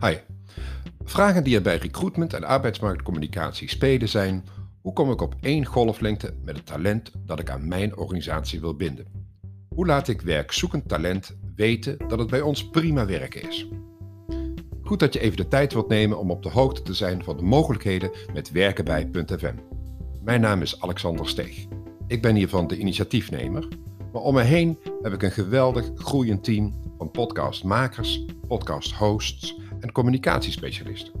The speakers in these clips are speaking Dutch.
Hi. Vragen die er bij recruitment en arbeidsmarktcommunicatie spelen zijn: hoe kom ik op één golflengte met het talent dat ik aan mijn organisatie wil binden? Hoe laat ik werkzoekend talent weten dat het bij ons prima werken is? Goed dat je even de tijd wilt nemen om op de hoogte te zijn van de mogelijkheden met werken bij.fm. Mijn naam is Alexander Steeg. Ik ben hiervan de initiatiefnemer, maar om me heen heb ik een geweldig groeiend team van podcastmakers, podcasthosts en communicatiespecialisten.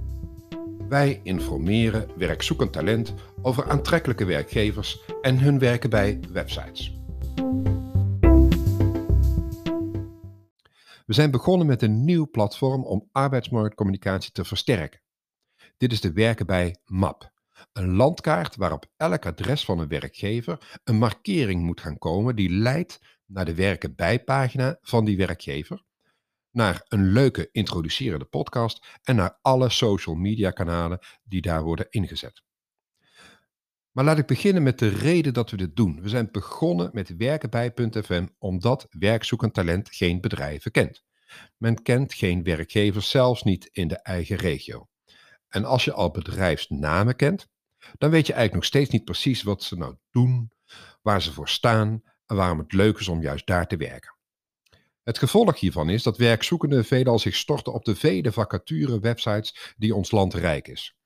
Wij informeren werkzoekend talent over aantrekkelijke werkgevers en hun werken bij websites. We zijn begonnen met een nieuw platform om arbeidsmarktcommunicatie te versterken. Dit is de Werken bij MAP, een landkaart waarop elk adres van een werkgever een markering moet gaan komen die leidt naar de werken bij pagina van die werkgever naar een leuke introducerende podcast en naar alle social media kanalen die daar worden ingezet. Maar laat ik beginnen met de reden dat we dit doen. We zijn begonnen met werken bij.fm omdat werkzoekend talent geen bedrijven kent. Men kent geen werkgevers, zelfs niet in de eigen regio. En als je al bedrijfsnamen kent, dan weet je eigenlijk nog steeds niet precies wat ze nou doen, waar ze voor staan en waarom het leuk is om juist daar te werken. Het gevolg hiervan is dat werkzoekenden veelal zich storten op de vele vacature-websites die ons land rijk is.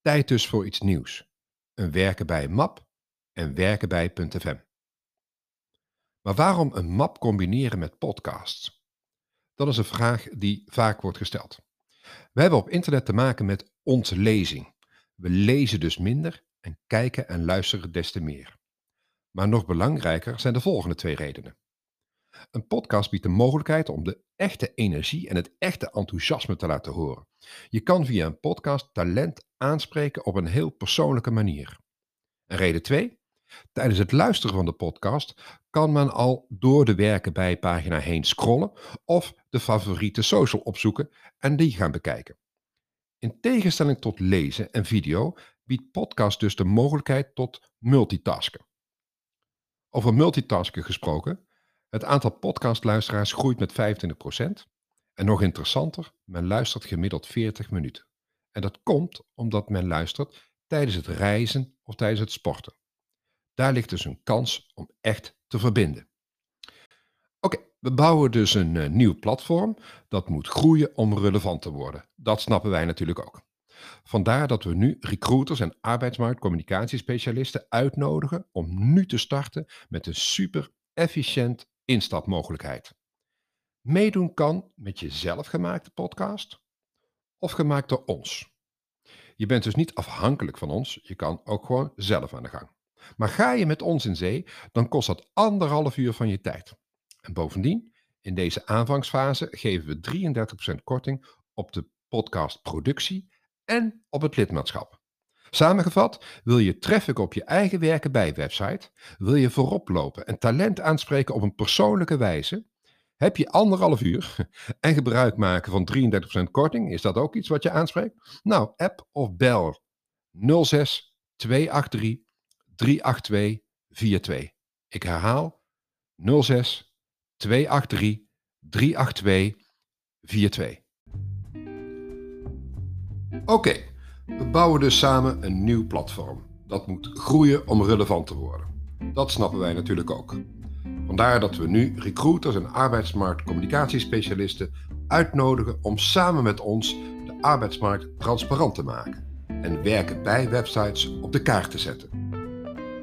Tijd dus voor iets nieuws. Een werken bij map en werken bij.fm. Maar waarom een map combineren met podcasts? Dat is een vraag die vaak wordt gesteld. We hebben op internet te maken met ontlezing. We lezen dus minder en kijken en luisteren des te meer. Maar nog belangrijker zijn de volgende twee redenen. Een podcast biedt de mogelijkheid om de echte energie en het echte enthousiasme te laten horen. Je kan via een podcast talent aanspreken op een heel persoonlijke manier. En reden 2. Tijdens het luisteren van de podcast kan men al door de werken bij pagina heen scrollen of de favoriete social opzoeken en die gaan bekijken. In tegenstelling tot lezen en video biedt podcast dus de mogelijkheid tot multitasken. Over multitasken gesproken, het aantal podcastluisteraars groeit met 25%. En nog interessanter, men luistert gemiddeld 40 minuten. En dat komt omdat men luistert tijdens het reizen of tijdens het sporten. Daar ligt dus een kans om echt te verbinden. Oké, we bouwen dus een uh, nieuw platform dat moet groeien om relevant te worden. Dat snappen wij natuurlijk ook. Vandaar dat we nu recruiters en arbeidsmarktcommunicatiespecialisten uitnodigen om nu te starten met een super efficiënt instapmogelijkheid. Meedoen kan met je zelfgemaakte podcast of gemaakt door ons. Je bent dus niet afhankelijk van ons, je kan ook gewoon zelf aan de gang. Maar ga je met ons in zee, dan kost dat anderhalf uur van je tijd. En bovendien, in deze aanvangsfase geven we 33% korting op de podcastproductie en op het lidmaatschap. Samengevat, wil je traffic op je eigen werken bij website, wil je voorop lopen en talent aanspreken op een persoonlijke wijze, heb je anderhalf uur en gebruik maken van 33% korting, is dat ook iets wat je aanspreekt? Nou, app of bel 06 283 382 42. Ik herhaal 06 283 382 42. Oké. We bouwen dus samen een nieuw platform. Dat moet groeien om relevant te worden. Dat snappen wij natuurlijk ook. Vandaar dat we nu recruiters en arbeidsmarktcommunicatiespecialisten uitnodigen om samen met ons de arbeidsmarkt transparant te maken en werken bij websites op de kaart te zetten.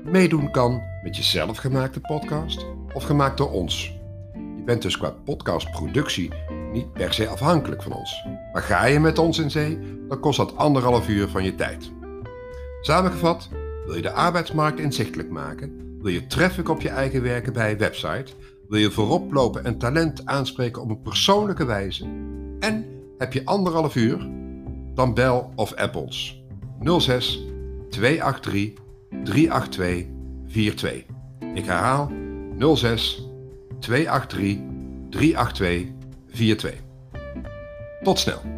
Meedoen kan met je zelfgemaakte podcast of gemaakt door ons. Je bent dus qua podcastproductie niet per se afhankelijk van ons. Maar ga je met ons in zee, dan kost dat anderhalf uur van je tijd. Samengevat, wil je de arbeidsmarkt inzichtelijk maken, wil je traffic op je eigen werken bij je website, wil je voorop lopen en talent aanspreken op een persoonlijke wijze en heb je anderhalf uur, dan bel of app ons 06 283 382 42. Ik herhaal 06 283 382 42. Tot snel!